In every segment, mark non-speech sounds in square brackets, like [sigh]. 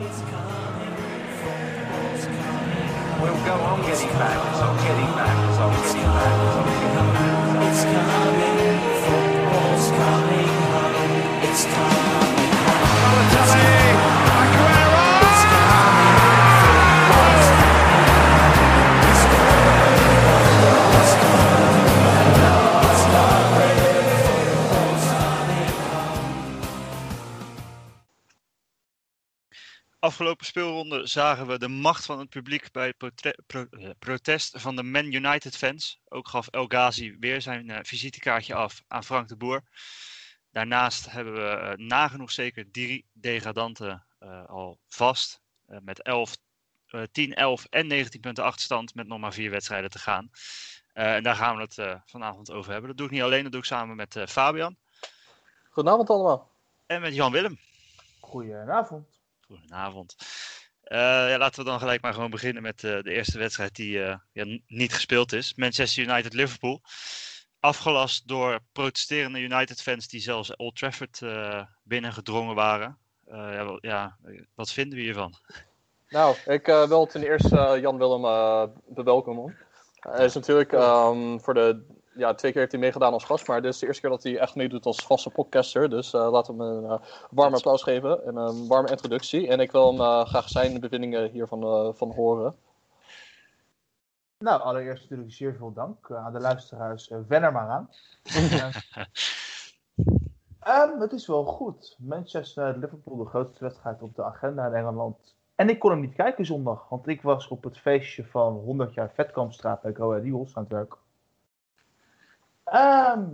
We'll go on getting back. On getting back. Back. It's getting back. It's coming, football's coming home. It's coming Afgelopen speelronde zagen we de macht van het publiek bij het pro- eh, protest van de Man United fans. Ook gaf El Ghazi weer zijn eh, visitekaartje af aan Frank de Boer. Daarnaast hebben we eh, nagenoeg zeker drie degradanten eh, al vast. eh, met 11, eh, 10, 11 en 19 punten achterstand met nog maar vier wedstrijden te gaan. Eh, en daar gaan we het eh, vanavond over hebben. Dat doe ik niet alleen, dat doe ik samen met eh, Fabian Goedenavond allemaal. en met Jan Willem. Goedenavond. Goedenavond. Eh, ja, laten we dan gelijk maar gewoon beginnen met eh, de eerste wedstrijd die eh, ja, niet gespeeld is. Manchester United-Liverpool. Afgelast door protesterende United-fans die zelfs Old Trafford binnengedrongen waren. Ja, ja, wat vinden we hiervan? Nou, ik wil ten eerste Jan Willem bewelkomen. Hij is natuurlijk ehm, voor de ja, twee keer heeft hij meegedaan als gast, maar dit is de eerste keer dat hij echt meedoet als vaste podcaster. Dus eh, laten we hem een eh, warm applaus geven en een warme introductie. En ik wil hem eh, graag zijn bevindingen hiervan van horen. Nou, allereerst natuurlijk zeer veel dank aan de luisteraars. Wen er maar aan. [laughs] Ehm, het is wel goed. Manchester Liverpool, de grootste wedstrijd op de agenda in Engeland. En ik kon hem niet kijken zondag, want ik was op het feestje van 100 jaar Vetkampstraat bij Go Eagles aan het werk. Ehm,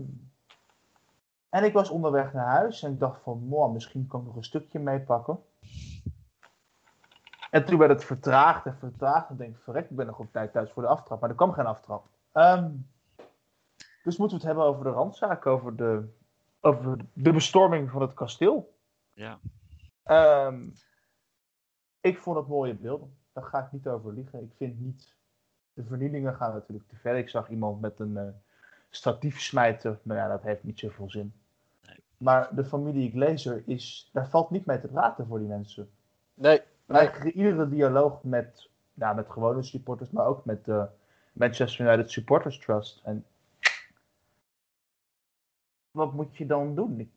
en ik was onderweg naar huis en ik dacht van, mooi, misschien kan ik nog een stukje meepakken. En toen werd het vertraagd en vertraagd. En ik denk, verrek, ik ben nog op tijd thuis voor de aftrap. Maar er kwam geen aftrap. Ehm, dus moeten we het hebben over de randzaak, over de, over de bestorming van het kasteel. Ja. Ehm, ik vond het mooie beelden. Daar ga ik niet over liegen. Ik vind niet. De vernielingen gaan natuurlijk te ver. Ik zag iemand met een eh, statief smijten. Maar ja, dat heeft niet zoveel zin. Maar de familie Glazer is. Daar valt niet mee te praten voor die mensen. Nee, Wij nee. krijgen iedere dialoog met, ja, met gewone supporters, maar ook met de Manchester United Supporters Trust. En wat moet je dan doen?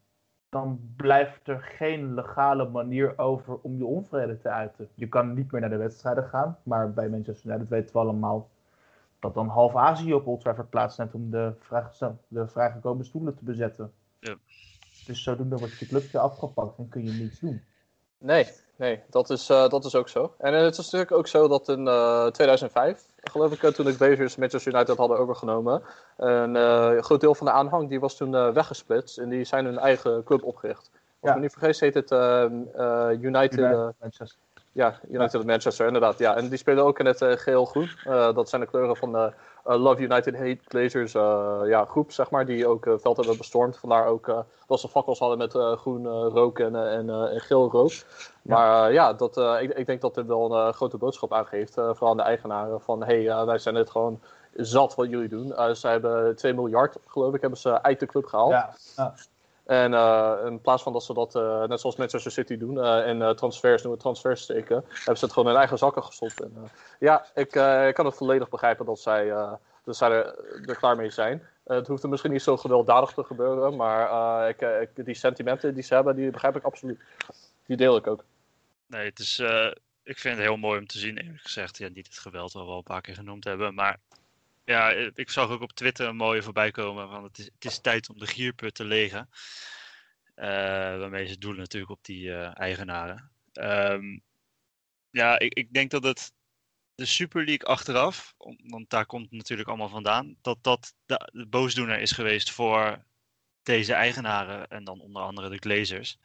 Dan blijft er geen legale manier over om je onvrede te uiten. Je kan niet meer naar de wedstrijden gaan, maar bij Manchester United weten we allemaal dat dan half Azië op Old Trafford plaatsneemt om de, vraag, de vrijgekomen stoelen te bezetten. Ja. Dus zodoende wordt je clubje afgepakt en kun je niets doen. Nee, nee, dat is, eh, dat is ook zo. En eh, het is natuurlijk ook zo dat in eh, 2005, geloof ik, eh, toen de Glazers Manchester United hadden overgenomen, een eh, groot deel van de aanhang die was toen eh, weggesplitst en die zijn hun eigen club opgericht. Als Ja. ik me niet vergis heet het eh, eh, United, eh, United Manchester. Ja, United Manchester, inderdaad. Ja. En die spelen ook in het eh, geel-groen. Eh, dat zijn de kleuren van de eh, Love United Hate Glazers ja, groep, zeg maar, die ook het veld hebben bestormd. Vandaar ook dat ze fakkels hadden met groen rook en, en, en geel rook. Maar ja, dat, ik, ik denk dat dit wel een grote boodschap aangeeft, vooral aan de eigenaren, van hé, hey, wij zijn het gewoon zat wat jullie doen. Ze hebben 2 miljard, geloof ik, hebben ze uit de club gehaald. Ja, ja. En eh, in plaats van dat ze dat, eh, net zoals Manchester City doen, eh en transfers, noemen transfers steken, hebben ze het gewoon in eigen zakken gestopt. En, ja, ik, ik kan het volledig begrijpen dat zij, dat zij er, klaar mee zijn. Het hoeft er misschien niet zo gewelddadig te gebeuren, maar ik, die sentimenten die ze hebben, die begrijp ik absoluut. Die deel ik ook. Nee, het is, ik vind het heel mooi om te zien, eerlijk gezegd. Ja, niet het geweld wat we al een paar keer genoemd hebben. Maar ja, eh, ik zag ook op Twitter een mooie voorbij komen van het is, het is tijd om de gierput te legen. Eh, waarmee ze doelen natuurlijk op die eh, eigenaren. Ehm, ja, ik, ik denk dat het de Super League achteraf, want daar komt het natuurlijk allemaal vandaan, dat dat de, de boosdoener is geweest voor deze eigenaren en dan onder andere de Glazers.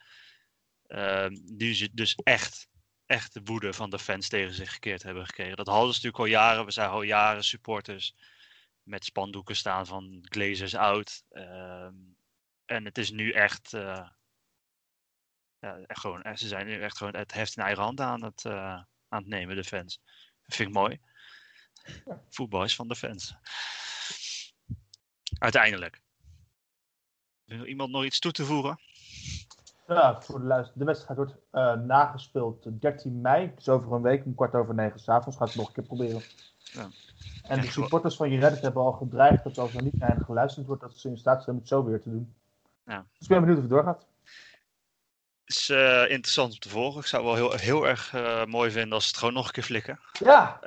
Ehm, die ze dus echt, echt de woede van de fans tegen zich gekeerd hebben gekregen. Dat hadden ze natuurlijk al jaren. We zijn al jaren supporters met spandoeken staan van Glazers out. Ehm, en het is nu echt, eh, ja, echt gewoon, eh, ze zijn nu echt gewoon het heft in eigen hand aan het, eh, aan het nemen, de fans. Dat vind ik mooi. Voetbal is van de fans. Uiteindelijk. Wil iemand nog iets toe te voegen? Ja, voor de, luister- de wedstrijd wordt eh, nagespeeld 13 mei, dus over een week, om kwart over negen s'avonds. Ga ik het nog een keer proberen. Ja. En de supporters van United hebben al gedreigd dat als er niet naar hen geluisterd wordt, dat ze in staat zijn om het zo weer te doen. Ja. Dus ik ben benieuwd of het doorgaat. is eh, interessant om te volgen. Ik zou wel heel, heel erg eh, mooi vinden als ze het gewoon nog een keer flikken. Ja,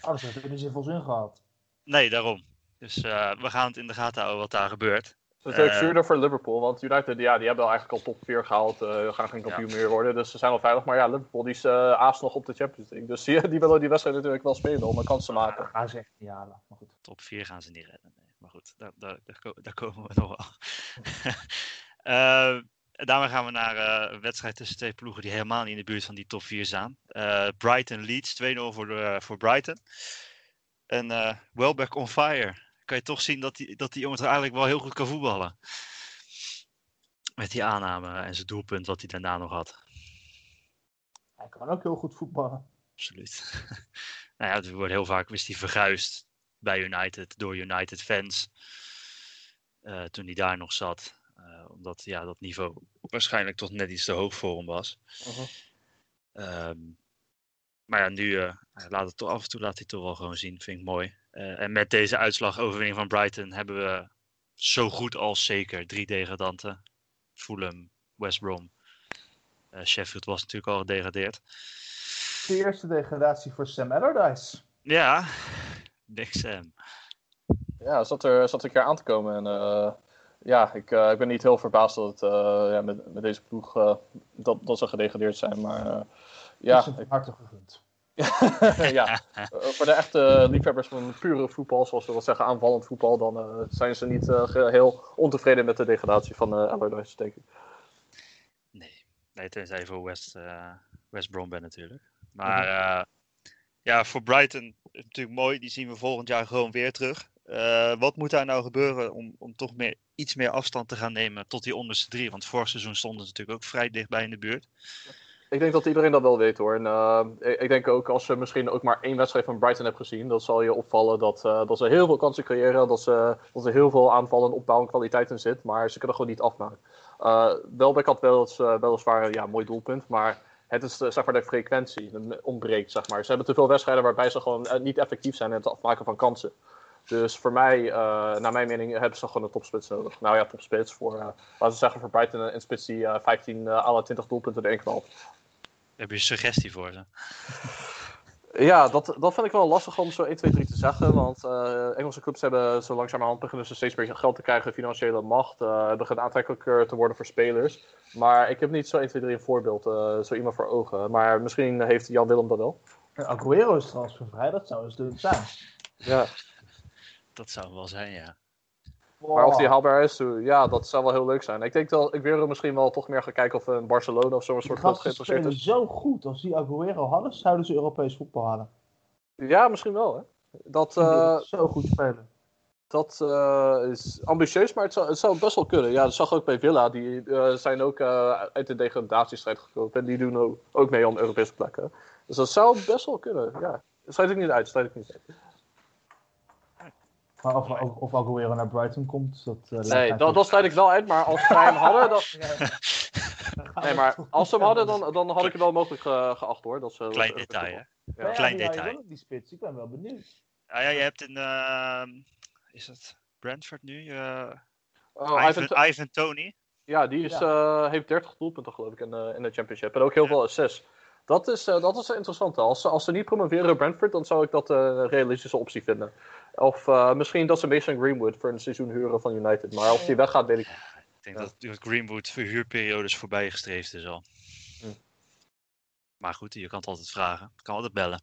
anders heeft het niet zoveel zin gehad. nee, daarom. Dus eh, we gaan het in de gaten houden wat daar gebeurt. Het is ook Eh, zuurder voor Liverpool, want United ja, die hebben al eigenlijk al top 4 gehaald. eh gaan geen kampioen meer worden, dus ze zijn al veilig. Maar ja, Liverpool die is eh aas nog op de Champions League. Dus die, [laughs] die willen die wedstrijd natuurlijk wel spelen om een kans te maken. Gaan ze echt niet halen, maar goed. Top 4 gaan ze niet redden. Nee. Maar goed, daar, daar, daar, ko- daar komen we [laughs] nog wel. Eh, daarmee gaan we naar eh, een wedstrijd tussen twee ploegen die helemaal niet in de buurt van die top 4 staan. Eh, Brighton Leeds, 2-0 voor, voor Brighton. En eh Welbeck on fire. Kan je toch zien dat die, dat die jongen toch eigenlijk wel heel goed kan voetballen. Met die aanname en zijn doelpunt wat hij daarna nog had. Hij kan ook heel goed voetballen. Absoluut. [laughs] nou ja, er wordt heel vaak wist hij verguisd bij United door United fans. eh, toen hij daar nog zat. Eh, omdat ja, dat niveau waarschijnlijk toch net iets te hoog voor hem was. Mhm. Ehm, maar ja, nu eh, laat het toch af en toe laat hij het toch wel gewoon zien. Vind ik mooi. Eh, en met deze uitslag overwinning van Brighton hebben we zo goed als zeker drie degradanten. Fulham, West Brom. Eh, Sheffield was natuurlijk al gedegradeerd. De eerste degradatie voor Sam Allardyce. Ja, Big Sam. Ja, zat er, zat er een keer aan te komen. En eh, ja, ik, eh, ik ben niet heel verbaasd dat het, eh, ja, met, met deze ploeg eh, dat, dat ze gedegradeerd zijn. Maar eh, Ja. ja, Is hem van harte gegund. [laughs] ja. Voor de echte liefhebbers van pure voetbal, zoals we dat zeggen, aanvallend voetbal, dan eh, zijn ze niet eh, heel ontevreden met de degradatie van uh, Allardyce, denk ik. Nee, nee tenzij voor West, eh, West Brom bent natuurlijk. Maar ja, voor Brighton is natuurlijk mooi. Die zien we volgend jaar gewoon weer terug. Wat moet daar nou gebeuren om, om toch meer, iets meer afstand te gaan nemen tot die onderste drie? Want vorig seizoen stonden ze natuurlijk ook vrij dichtbij in de buurt. Ik denk dat iedereen dat wel weet hoor. En, eh, ik, denk ook als je misschien ook maar één wedstrijd van Brighton hebt gezien, dan zal je opvallen dat, eh, dat ze heel veel kansen creëren, dat, ze, dat er heel veel aanvallen en opbouw en kwaliteit in zit, maar ze kunnen gewoon niet afmaken. Uh, Welbeck had wel eens, weliswaar ja, een mooi doelpunt, maar het is zeg maar de frequentie ontbreekt. Zeg maar. Ze hebben te veel wedstrijden waarbij ze gewoon niet effectief zijn in het afmaken van kansen. Dus voor mij, naar mijn mening, hebben ze gewoon een topspits nodig. Nou ja, topspits voor, laten we zeggen, voor Brighton een spits die uh, 15 à 20 doelpunten erin knalt. Heb je een suggestie voor ze? [laughs] Ja, dat, dat vind ik wel lastig om zo 1, 2, 3 te zeggen. Want uh, Engelse clubs hebben zo langzamerhand beginnen ze steeds meer geld te krijgen, financiële macht. Uh, beginnen aantrekkelijker te worden voor spelers. Maar ik heb niet zo 1, 2, 3 een voorbeeld, uh, zo iemand voor ogen. Maar misschien heeft Jan Willem dat wel. Aguero is transfervrij, dat zou eens leuk zijn. Ja. Dat zou wel zijn, ja. Wow. Maar of die haalbaar is, ja, dat zou wel heel leuk zijn. Ik denk dat ik weer misschien wel toch meer ga kijken of een Barcelona of zo'n soort club geïnteresseerd is. zo goed. Als die Aguero hadden, zouden ze Europees voetbal halen. Ja, misschien wel, hè. Dat, uh, zo goed spelen. Dat uh, is ambitieus, maar het zou, het zou, best wel kunnen. Ja, dat zag ik ook bij Villa. Die uh, zijn ook uit de degradatiestrijd gekropen. En die doen ook, ook mee om Europese plekken. Dus dat zou best wel kunnen, ja. Sluit ik niet uit, sluit ik niet uit. Maar of, of, of Aguero naar Brighton komt, dat... Uh, nee, dat, dat sluit ik wel uit, maar als zij hem hadden... Dan... [laughs] nee, maar als ze hem hadden, dan, dan had ik het wel mogelijk ge, geacht, hoor. Dat ze, Klein detail, hè? Ja. Klein ja, detail. die spits, ik ben wel benieuwd. Ah, ja, je hebt in... Uh, is het Brentford nu? Uh, oh, Ivan, Ivan, Ivan Tony. Ja, die is, ja. heeft 30 doelpunten, geloof ik, in, in de championship. En ook heel veel assists. Dat is, uh, dat is interessant. Als ze, als ze niet promoveren Brentford, dan zou ik dat uh, een realistische optie vinden. Of uh, misschien dat ze Mason Greenwood voor een seizoen huren van United. Maar of die weggaat, weet ik niet. Ik denk ja. dat Greenwood verhuurperiodes voorbij gestreefd is al. Hm. Maar goed, je kan het altijd vragen. Je kan altijd bellen.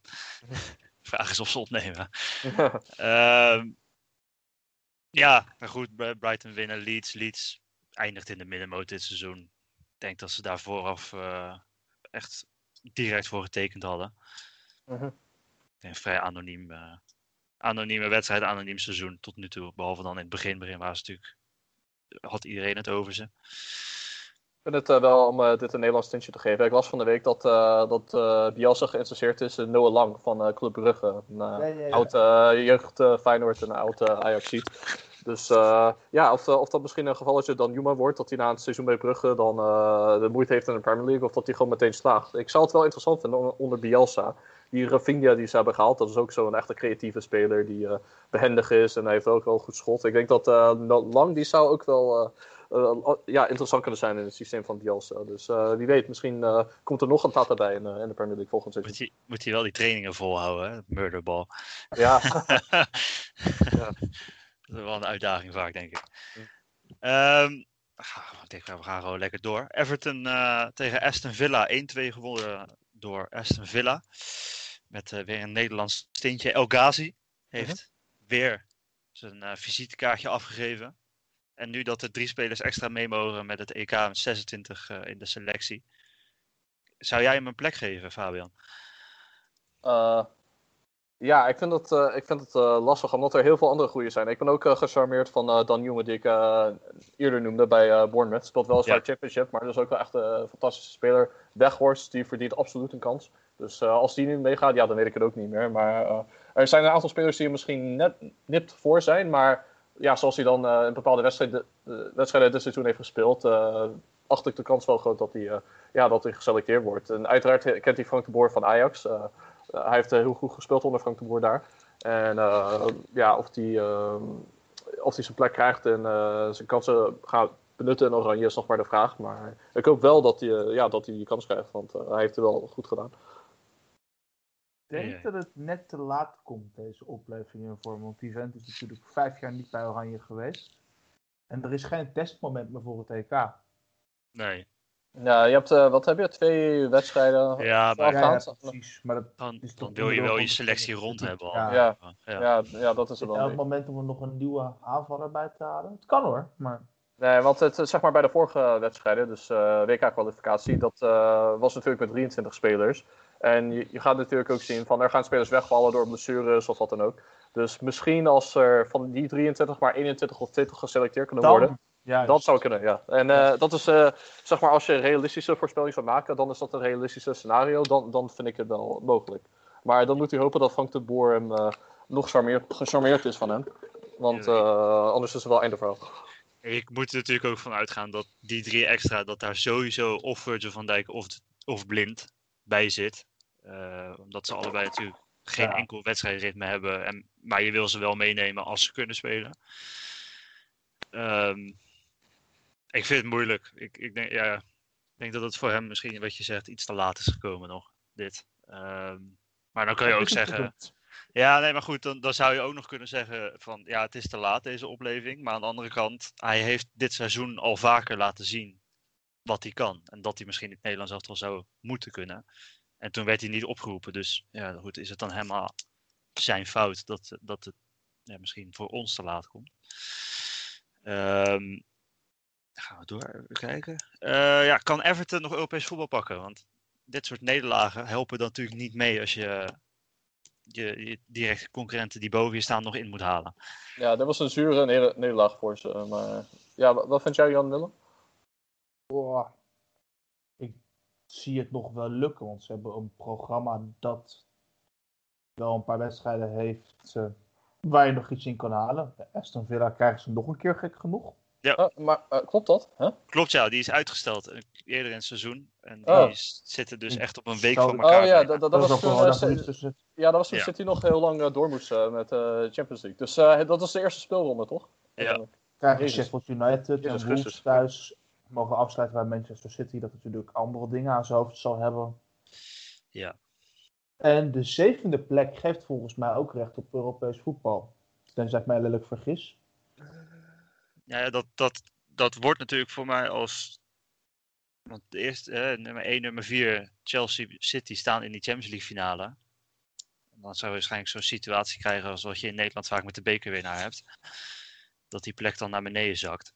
[laughs] Vraag is of ze opnemen. uh, [laughs] ja, maar goed, Brighton winnen. Leeds, Leeds eindigt in de middenmoot dit seizoen. Ik denk dat ze daar vooraf uh, echt direct voor getekend hadden. Uh -huh. Een vrij anoniem, uh, anonieme wedstrijd, anoniem seizoen tot nu toe. Behalve dan in het begin, begin was het natuurlijk, had iedereen het over ze. Ik vind het uh, wel om uh, dit een Nederlands tintje te geven. Ik las van de week dat, uh, dat Bielsa geïnteresseerd is in Noah Lang van Club Brugge. Een ja, ja, ja. oud jeugd Feyenoord en een oud Ajaxiet. Dus eh, ja, of, eh, of dat misschien een gevalletje dan Juma wordt, dat hij na het seizoen bij Brugge dan eh, de moeite heeft in de Premier League, of dat hij gewoon meteen slaagt. Ik zou het wel interessant vinden on- onder Bielsa. Die Rafinha die ze hebben gehaald, dat is ook zo'n echte creatieve speler die eh, behendig is en hij heeft ook wel een goed schot. Ik denk dat Lang, die zou ook wel ja, interessant kunnen zijn in het systeem van Bielsa. Dus wie weet, misschien komt er nog een Tata bij in, in de Premier League volgend seizoen. Moet hij, moet hij wel die trainingen volhouden, hè? Murderball. Ja, [laughs] ja. Dat is wel een uitdaging vaak, denk ik. Ehm, ah, ik denk, we gaan gewoon lekker door. Everton eh, tegen Aston Villa. 1-2 gewonnen door Aston Villa. Met eh, weer een Nederlands stintje. El Ghazi heeft weer zijn eh, visitekaartje afgegeven. En nu dat er drie spelers extra mee mogen met het EK met 26 eh, in de selectie. Zou jij hem een plek geven, Fabian? Eh, ja, ik vind het, eh, ik vind het eh, lastig omdat er heel veel andere goede zijn. Ik ben ook eh, gecharmeerd van Dan Newman, die ik eerder noemde bij Bournemouth. Speelt wel eens Ja. Championship, maar dat is ook wel echt een fantastische speler. Weghorst, die verdient absoluut een kans. Dus als die nu meegaat, ja, dan weet ik het ook niet meer. Maar er zijn een aantal spelers die er misschien net nipt voor zijn. Maar ja, zoals hij dan in bepaalde wedstrijden, eh, wedstrijden dit seizoen heeft gespeeld, acht ik de kans wel groot dat hij, ja, dat hij geselecteerd wordt. En uiteraard kent hij Frank de Boer van Ajax. Eh, hij heeft eh, heel goed gespeeld onder Frank de Boer daar. En eh, ja, of hij ehm, of die zijn plek krijgt en eh, zijn kansen gaat benutten in Oranje is nog maar de vraag. Maar ik hoop wel dat hij, ja, dat hij die kans krijgt, want eh, hij heeft het wel goed gedaan. Ik denk dat het net te laat komt, deze opleving in vorm. Want die vent is natuurlijk vijf jaar niet bij Oranje geweest. En er is geen testmoment meer voor het EK. Nee. Ja, je hebt, eh, wat heb je, twee wedstrijden Ja, maar ja, voorafgaand? precies. Maar dat, dan, is dan wil je wel je selectie rond hebben. al. Ja. Ja. ja. Ja, ja, dat is er elk wel. moment om er nog een nieuwe aanvaller bij te halen. Het kan hoor, maar Nee, want het, eh, zeg maar bij de vorige wedstrijden, dus eh, WK-kwalificatie, dat eh, was natuurlijk met 23 spelers. En je, je gaat natuurlijk ook zien van er gaan spelers wegvallen door blessures of wat dan ook. Dus misschien als er van die 23 maar 21 of 20 geselecteerd kunnen worden, ja, dat zou kunnen, ja. En eh, dat is, eh, zeg maar, als je realistische voorspelling zou maken, dan is dat een realistische scenario. Dan, dan vind ik het wel mogelijk. Maar dan moet u hopen dat Frank de Boer hem eh, nog charmeerd, gecharmeerd is van hem. Want anders is het wel einde verhaal. Ik moet er natuurlijk ook van uitgaan dat die drie extra, dat daar sowieso of Virgil van Dijk of, of Blind bij zit. Omdat ze allebei natuurlijk geen Ja. enkel wedstrijdritme hebben. En, maar je wil ze wel meenemen als ze kunnen spelen. Ehm, ik vind het moeilijk. Ik, ik, denk, ja, ik denk dat het voor hem misschien, wat je zegt, iets te laat is gekomen nog. Dit. Ehm, maar dan kan je ook zeggen. Ja, nee, maar goed, dan, dan zou je ook nog kunnen zeggen van ja, het is te laat deze opleving. Maar aan de andere kant, hij heeft dit seizoen al vaker laten zien wat hij kan. En dat hij misschien in het Nederlands elftal zou moeten kunnen. En toen werd hij niet opgeroepen. Dus ja, goed, is het dan helemaal zijn fout dat, dat het ja, misschien voor ons te laat komt. Ehm, gaan we door, even kijken. Eh, ja, kan Everton nog Europees voetbal pakken? Want dit soort nederlagen helpen dan natuurlijk niet mee als je je, je directe concurrenten die boven je staan nog in moet halen. Ja, dat was een zure neder- nederlaag voor ze. Maar ja, wat, wat vind jij, Jan Willem? Ik zie het nog wel lukken, want ze hebben een programma dat wel een paar wedstrijden heeft eh, waar je nog iets in kan halen. De Aston Villa krijgen ze nog een keer gek genoeg. Eh, maar eh, klopt dat? Huh? Klopt ja, die is uitgesteld eh, eerder in het seizoen. En die Oh. is- zitten dus echt op een week van elkaar. Oh ja, dat, was toen, ja, dat was toen Ja. City nog heel lang door moest eh, met de Champions League. Dus eh, dat was de eerste speelronde, toch? Ja. Krijgen. Sheffield United en Wolves thuis mogen afsluiten bij Manchester City. Dat natuurlijk andere dingen aan zijn hoofd zal hebben. Ja. En de zevende plek geeft volgens mij ook recht op Europees voetbal. Tenzij ik mij lelijk vergis. Ja, dat, dat, dat wordt natuurlijk voor mij als. Want eh, nummer 1, nummer 4, Chelsea City staan in die Champions League finale. En dan zou je waarschijnlijk zo'n situatie krijgen als wat je in Nederland vaak met de bekerwinnaar hebt. Dat die plek dan naar beneden zakt.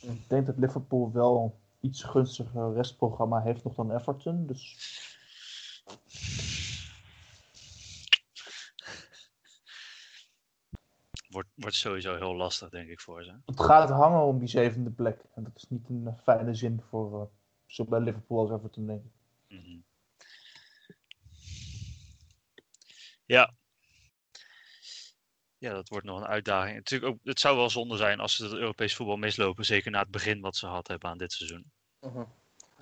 Ik denk dat Liverpool wel iets gunstiger restprogramma heeft nog dan Everton. Dus Wordt, sowieso heel lastig, denk ik, voor ze. het gaat hangen om die zevende plek. En dat is niet een fijne zin voor eh, zowel Liverpool als Everton, denk ik. Mhm. Ja. ja, dat wordt nog een uitdaging. Natuurlijk ook, het zou wel zonde zijn als ze het Europees voetbal mislopen. Zeker na het begin wat ze gehad hebben aan dit seizoen.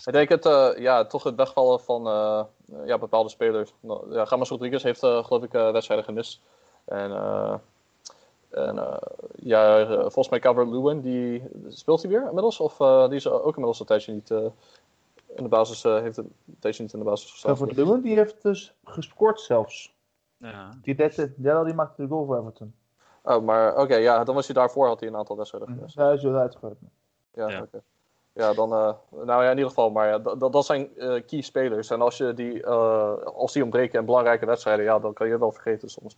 Ik denk het, eh, ja, toch het wegvallen van eh, ja, bepaalde spelers. Nou, Ja, Gamas Rodriguez heeft eh, geloof ik eh, wedstrijden gemist. En, eh, en eh, ja, eh, volgens mij Calvert Lewin, die speelt hij weer inmiddels? Of eh, die is ook inmiddels een tijdje niet eh, in de basis, eh, heeft een tijdje niet in de basis gestaan. Lewin, die heeft dus gescoord zelfs. Ja, Die, die maakte de goal voor Everton. Oh, maar oké, ja, dan was hij daarvoor, had hij een aantal wedstrijden gemist. Ja, hij is wel uitgegooid. Ja, Ja. oké. Ja, dan, eh, nou ja, in ieder geval, maar ja, dat, dat- zijn eh, key spelers. En als, je die, eh, als die ontbreken in belangrijke wedstrijden, ja, dan kan je het wel vergeten soms.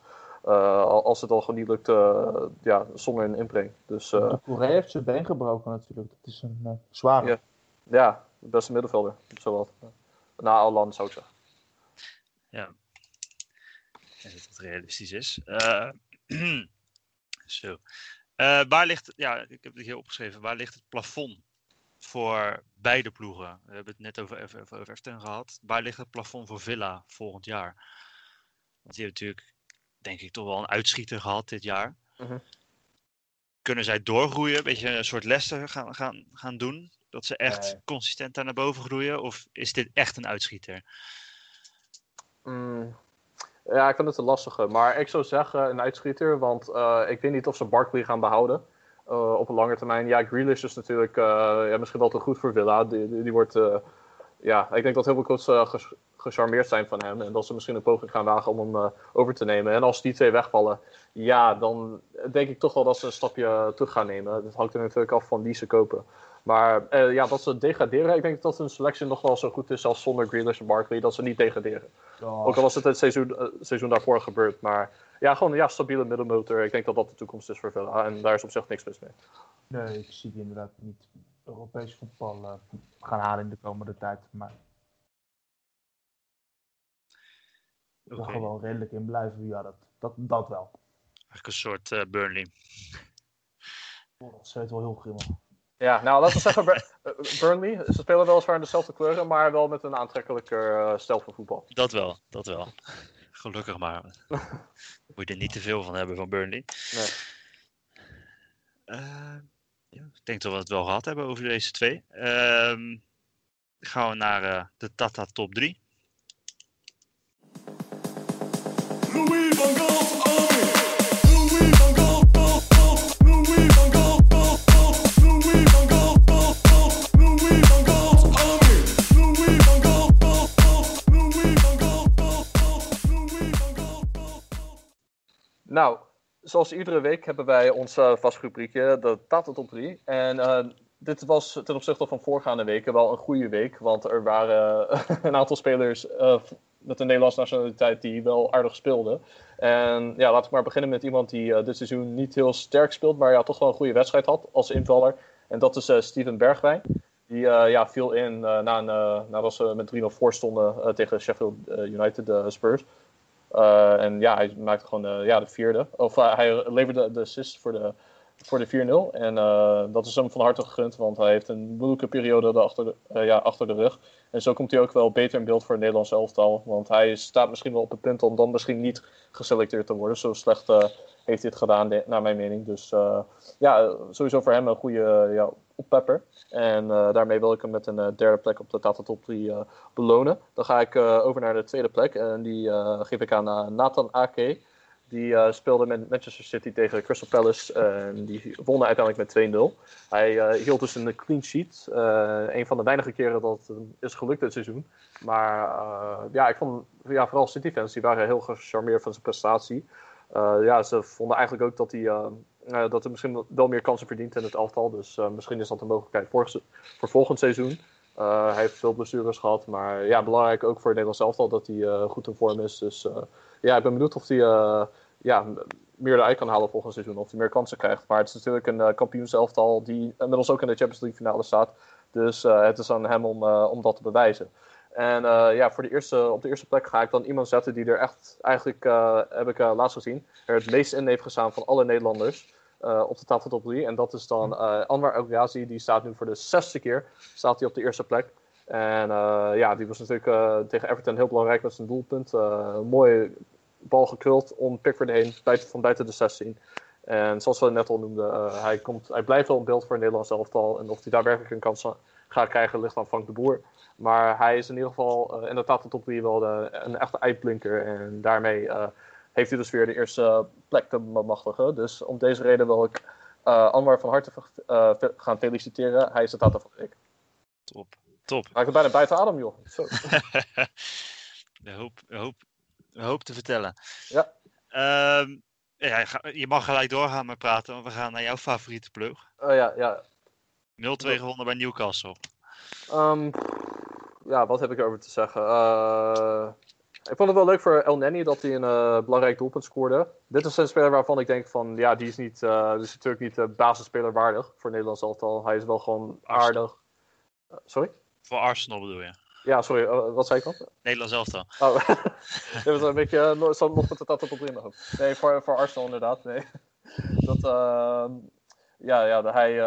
Eh, al- als het al gewoon niet lukt, eh, ja, zonder een inbreng. Dus eh, De Couré heeft zijn been gebroken natuurlijk. Dat is een eh, zware. Ja. ja, de beste middenvelder, zowat. Na Alan zou ik zeggen. en dat het realistisch is. Eh, [clears throat] zo. Eh, waar ligt, ja, ik heb het hier opgeschreven. Waar ligt het plafond voor beide ploegen? We hebben het net over, over, over Everton gehad. Waar ligt het plafond voor Villa volgend jaar? Want die hebben natuurlijk, denk ik, toch wel een uitschieter gehad dit jaar. Mhm. Kunnen zij doorgroeien? Een beetje een soort Leicester gaan, gaan, gaan doen? Dat ze echt consistent daar naar boven groeien? Of is dit echt een uitschieter? Mm, ja, ik vind het een lastige. Maar ik zou zeggen een uitschieter, want eh, ik weet niet of ze Barkley gaan behouden. eh, op een lange termijn. Ja, Grealish is natuurlijk eh, ja, misschien wel te goed voor Villa. Die, die, die wordt, ja, ik denk dat heel veel coaches eh, ges- gecharmeerd zijn van hem. En dat ze misschien een poging gaan wagen om hem eh, over te nemen. En als die twee wegvallen, ja, dan denk ik toch wel dat ze een stapje terug gaan nemen. Dat hangt er natuurlijk af van wie ze kopen. Maar eh, ja, dat ze degraderen, ik denk dat hun selectie nog wel zo goed is als zonder Grealish en Barkley. Dat ze niet degraderen. Ook al was het het seizoen, eh, seizoen daarvoor gebeurd. Maar ja, gewoon ja, stabiele middenmotor. Ik denk dat dat de toekomst is voor Villa. En daar is op zich niks mis mee. Nee, ik zie die inderdaad niet Europees voetbal eh, gaan halen in de komende tijd. Maar er Oké. gewoon redelijk in blijven. Ja, dat, dat, dat wel. Eigenlijk een soort eh, Burnley. Oh, dat zweet wel heel grimmig. Ja, nou laten we zeggen, eh, Burnley. Ze spelen weliswaar in dezelfde kleuren, maar wel met een aantrekkelijker stijl van voetbal. Dat wel, dat wel. Gelukkig maar. Moet je er niet te veel van hebben van Burnley. Nee. Ja, ik denk dat we het wel gehad hebben over deze twee. Ehm, gaan we naar eh, de Tata top 3. Louis van Gaal, Army. Louis van Gaal, Gaal, Gaal. Louis van Gaal, Gaal, Gaal. Louis van Gaal, Gaal, Gaal. Louis van Gaal, Army. Louis van Gaal, Gaal, Gaal. Louis van Gaal, Gaal, Gaal. Louis van Gaal, Gaal, Gaal. Nou, zoals iedere week hebben wij ons eh, vast rubriekje, de Tata Top 3. En eh, dit was ten opzichte van voorgaande weken wel een goede week. Want er waren [laughs] een aantal spelers eh, met een Nederlandse nationaliteit die wel aardig speelden. En ja, laat ik maar beginnen met iemand die dit seizoen niet heel sterk speelt, maar ja, toch wel een goede wedstrijd had als invaller. En dat is Steven Bergwijn. Die ja, viel in na een, nadat ze met 3-0 voor stonden tegen Sheffield United, Spurs. Eh, en ja, hij maakte gewoon eh, ja, de vierde. Of eh, hij leverde de assist voor de, voor de 4-0. En dat is hem van harte gegund, want hij heeft een moeilijke periode de achter, de, ja, achter de rug. En zo komt hij ook wel beter in beeld voor het Nederlands elftal. Want hij staat misschien wel op het punt om dan misschien niet geselecteerd te worden. Zo slecht heeft het gedaan, naar mijn mening. Dus eh, ja, sowieso voor hem een goede eh, ja, oppepper. En eh, daarmee wil ik hem met een derde plek op de Tata Top 3 eh, belonen. Dan ga ik over naar de tweede plek. En die geef ik aan Nathan Ake. Die speelde met Manchester City tegen Crystal Palace. en die wonnen uiteindelijk met 2-0. Hij hield dus een clean sheet. Een van de weinige keren dat het is gelukt dit seizoen. Maar ja, ik vond ja, vooral City-fans waren heel gecharmeerd van zijn prestatie. Eh, ja, ze vonden eigenlijk ook dat hij, eh, eh, dat hij misschien wel meer kansen verdient in het elftal. Dus misschien is dat een mogelijkheid voor, voor volgend seizoen. Hij heeft veel blessures gehad. Maar ja, belangrijk ook voor het Nederlands elftal dat hij goed in vorm is. Dus ja, ik ben benieuwd of hij ja, meer eruit kan halen volgend seizoen. Of hij meer kansen krijgt. Maar het is natuurlijk een uh, kampioenselftal die inmiddels ook in de Champions League finale staat. Dus het is aan hem om, om dat te bewijzen. En eh, ja, voor de eerste, op de eerste plek ga ik dan iemand zetten die er echt, eigenlijk eh, heb ik eh, laatst gezien, het meest in heeft gestaan van alle Nederlanders op de tafel top 3. En dat is dan Anwar El Ghazi, die staat nu voor de zesde keer staat hij op de eerste plek. En ja, die was natuurlijk tegen Everton heel belangrijk met zijn doelpunt. Eh, mooi bal gekruld om Pickford heen, van buiten de 16. En zoals we net al noemden, hij, komt, hij blijft wel een beeld voor het Nederlands elftal. En of hij daadwerkelijk een kans gaat krijgen, ligt aan Frank de Boer. Maar hij is in ieder geval uh, inderdaad de top 3 wel de, een echte uitblinker. En daarmee eh, heeft hij dus weer de eerste plek te bemachtigen. Dus om deze reden wil ik uh, Anwar van harte gaan feliciteren. Hij is het aantal van ik. Top. Top. Ik bijna buiten adem, joh. Zo. [laughs] de hoop, hoop, hoop te vertellen. Ja. Um, ja, je mag gelijk doorgaan met praten, want we gaan naar jouw favoriete ploeg. 0-2 ja, ja. gewonnen bij Newcastle. Um, ja, wat heb ik erover te zeggen? Uh, ik vond het wel leuk voor El Neni dat hij een uh, belangrijk doelpunt scoorde. Dit is een speler waarvan ik denk van, ja, die is, niet, uh, die is natuurlijk niet uh, basisspeler waardig voor Nederlands elftal. Hij is wel gewoon aardig. sorry? Voor Arsenal bedoel je? Ja, sorry, wat zei ik dan? Nederlands elftal. Oh, [laughs] dit was een beetje, uh, zo nog met de tattoo op in mijn hoofd. Nee, voor, voor Arsenal inderdaad, nee. [laughs] Dat, ehm, ja, ja, hij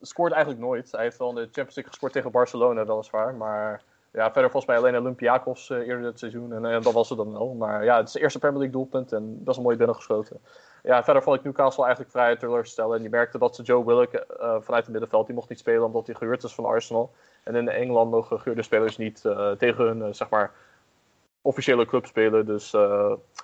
scoort eigenlijk nooit. Hij heeft wel in de Champions League gescoord tegen Barcelona, weliswaar, maar... Ja, verder volgens mij alleen Olympiakos uh, eerder dit seizoen. En uh, dat was het dan wel. Maar ja, het is de eerste Premier League doelpunt en best wel mooi binnengeschoten. Ja, verder vond ik Newcastle eigenlijk vrij teleurstellen. En je merkte dat ze Joe Willock uh, vanuit het middenveld, die mocht niet spelen omdat hij gehuurd is van Arsenal. En in Engeland mogen gehuurde spelers niet tegen hun, zeg maar, officiële club spelen. Dus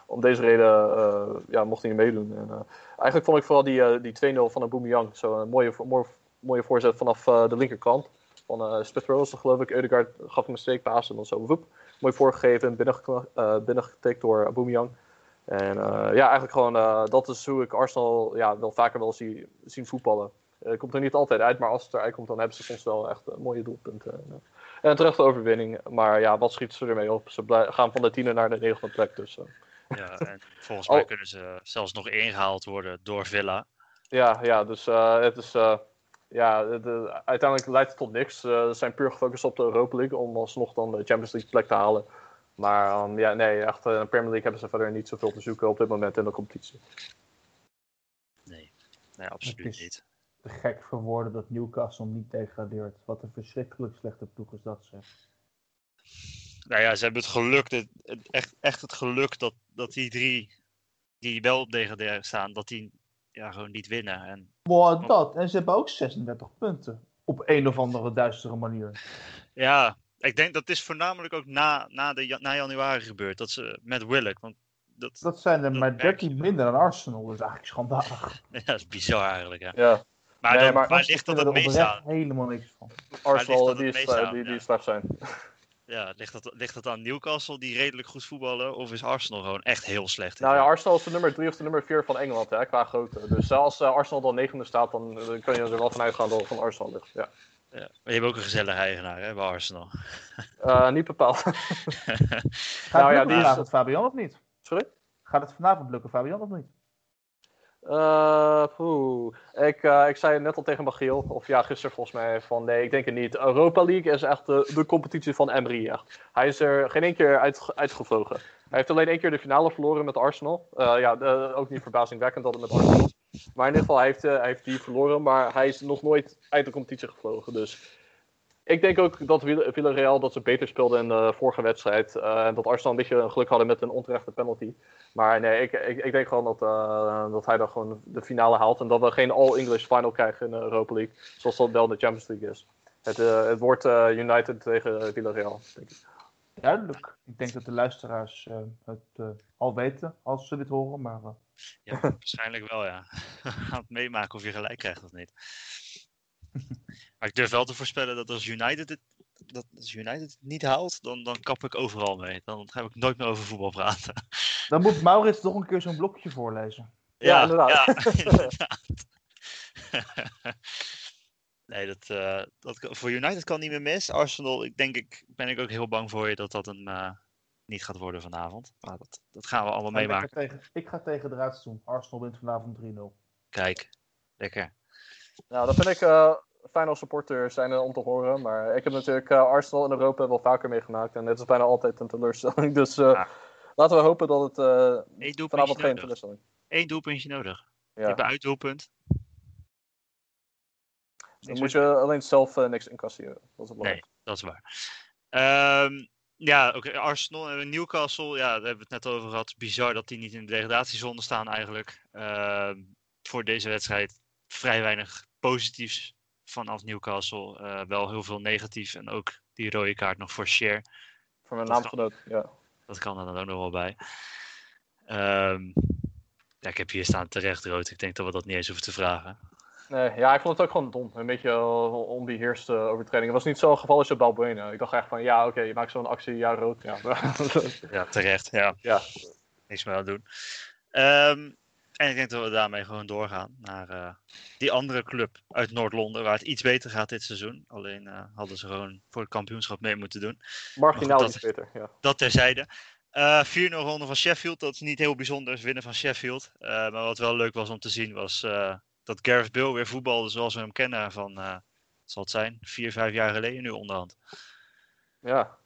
om deze reden ja, mocht hij niet meedoen. En, eigenlijk vond ik vooral die, die 2-0 van Aubameyang zo een mooie, mooie, mooie voorzet vanaf de linkerkant van uh, Smith Rose, geloof ik. Eudegaard gaf hem een steekpaas en dan zo woep, mooi voorgegeven en binnengetikt door Aubameyang. En ja, eigenlijk gewoon, dat is hoe ik Arsenal ja, wel vaker wel zie, zien voetballen. Het komt er niet altijd uit, maar als het eruit komt, dan hebben ze soms wel echt mooie doelpunten. En, terechte overwinning. Maar ja, wat schieten ze ermee op? Ze gaan van de tiende naar de negende plek. Dus, Ja, en [laughs] volgens mij oh. kunnen ze zelfs nog ingehaald worden door Villa. Ja, ja dus het is ja, de, de, uiteindelijk leidt het tot niks. Uh, ze zijn puur gefocust op de Europa League om alsnog dan de Champions League plek te halen. Maar um, ja, nee, echt in de Premier League hebben ze verder niet zoveel te zoeken op dit moment in de competitie. Nee, nee absoluut niet. Te gek voor woorden dat Newcastle niet degradeert. Wat een verschrikkelijk slechte ploeg is dat zeg. Nou ja, ze hebben het geluk, het, echt, echt het geluk dat, dat die drie die wel op degraderen staan, dat die ja, gewoon niet winnen. En, wow, dat. En ze hebben ook 36 punten. Op een of andere duistere manier. Ja, ik denk dat is voornamelijk ook na, na, de, na januari gebeurd. Dat ze met Willock. Want dat, dat zijn er dat maar 13 minder dan Arsenal. Dat is eigenlijk schandalig. [laughs] ja, dat is bizar eigenlijk. Hè. Ja. Maar, Nee, dan, maar- waar ligt dat het meest aan? helemaal niks van. Arsenal, die, eh, aan, die, die ja. slecht zijn. Ja, ligt dat, ligt dat aan Newcastle die redelijk goed voetballen? Of is Arsenal gewoon echt heel slecht? Nou ja? Arsenal is de nummer 3 of de nummer 4 van Engeland hè, qua grootte. Dus eh, als eh, Arsenal dan negende staat, dan eh, kun je er wel vanuit gaan dat het van Arsenal ligt. Ja. Ja. Maar je hebt ook een gezellige eigenaar hè, bij Arsenal. Eh, niet bepaald. [laughs] Gaat Nou ja, het die is- vanavond, Fabian, of niet? Sorry? Gaat het vanavond lukken, Fabian, of niet? Poeh. ik, eh, ik zei net al tegen Magiel, of ja, gisteren volgens mij, van nee, ik denk het niet. Europa League is echt de, de competitie van Emery. Hij is er geen één keer uit, uitgevlogen. Hij heeft alleen één keer de finale verloren met Arsenal. Eh, ja, ook niet verbazingwekkend dat het met Arsenal. Maar in ieder geval, hij heeft, hij heeft die verloren, maar hij is nog nooit uit de competitie gevlogen. Dus ik denk ook dat Vill- Villarreal dat ze beter speelden in de vorige wedstrijd. eh, en dat Arsenal een beetje geluk hadden met een onterechte penalty. Maar nee, ik, ik, ik denk gewoon dat, eh, dat hij dan gewoon de finale haalt. En dat we geen All-English final krijgen in de Europa League. Zoals dat wel in de Champions League is. Het, eh, het wordt eh, United tegen Villarreal, denk ik. Duidelijk. Ik denk dat de luisteraars eh, het eh, al weten als ze dit horen, maar Ja, waarschijnlijk wel, ja. We gaan het meemaken of je gelijk krijgt of niet. [laughs] Maar ik durf wel te voorspellen dat als United het, dat als United het niet haalt, dan, dan kap ik overal mee. Dan ga ik nooit meer over voetbal praten. [laughs] dan moet Maurits toch een keer zo'n blokje voorlezen. Ja, inderdaad. Ja, inderdaad. [laughs] nee, dat, eh, dat, voor United kan niet meer mis. Arsenal, ik denk ik, ben ik ook heel bang voor je dat dat een eh, niet gaat worden vanavond. Maar dat, dat gaan we allemaal Ik ga, meemaken. tegen, ik ga tegen de raads doen. Arsenal wint vanavond 3-0. Kijk, lekker. Nou, dat vind ik eh, fijn als supporter zijn om te horen. Maar ik heb natuurlijk eh, Arsenal in Europa wel vaker meegemaakt. En het is bijna altijd een teleurstelling. [laughs] Dus eh, Ja. laten we hopen dat het eh, doelpuntje vanavond geen nodig. teleurstelling Eén doelpuntje nodig. Je Ja. hebt een uitdoelpunt. Dan moet je alleen zelf niks incasseren. Dat is het Nee, belangrijk. dat is waar. Ehm, Ja, oké. Arsenal en Newcastle, ja, daar hebben we het net over gehad. Bizar dat die niet in de degradatiezone staan eigenlijk. Ehm, voor deze wedstrijd vrij weinig positiefs vanaf Newcastle. Eh, wel heel veel negatief en ook die rode kaart nog voor Share. Voor mijn naamgenoot, ja. Dat kan er dan ook nog wel bij. Ehm, ja, ik heb hier staan terecht rood. Ik denk dat we dat niet eens hoeven te vragen. Nee, ja, ik vond het ook gewoon dom. Een beetje uh, onbeheerste overtreding. Het was niet zo'n geval als je Balbuena. Ik dacht echt van, ja, oké, je maakt zo'n actie, ja, rood. Ja, Ja, terecht. Ja, ja. niks meer aan doen. Ehm, en ik denk dat we daarmee gewoon doorgaan naar eh, die andere club uit Noord-Londen, waar het iets beter gaat dit seizoen. Alleen eh, hadden ze gewoon voor het kampioenschap mee moeten doen. marginaal dat- iets beter, ja. Dat terzijde. Eh 4-0 ronde van Sheffield, dat is niet heel bijzonder, is winnen van Sheffield. Maar wat wel leuk was om te zien, was dat Gareth Bill weer voetbalde zoals we hem kennen van, zal het zijn, vier, vijf jaar geleden nu onderhand. Ja,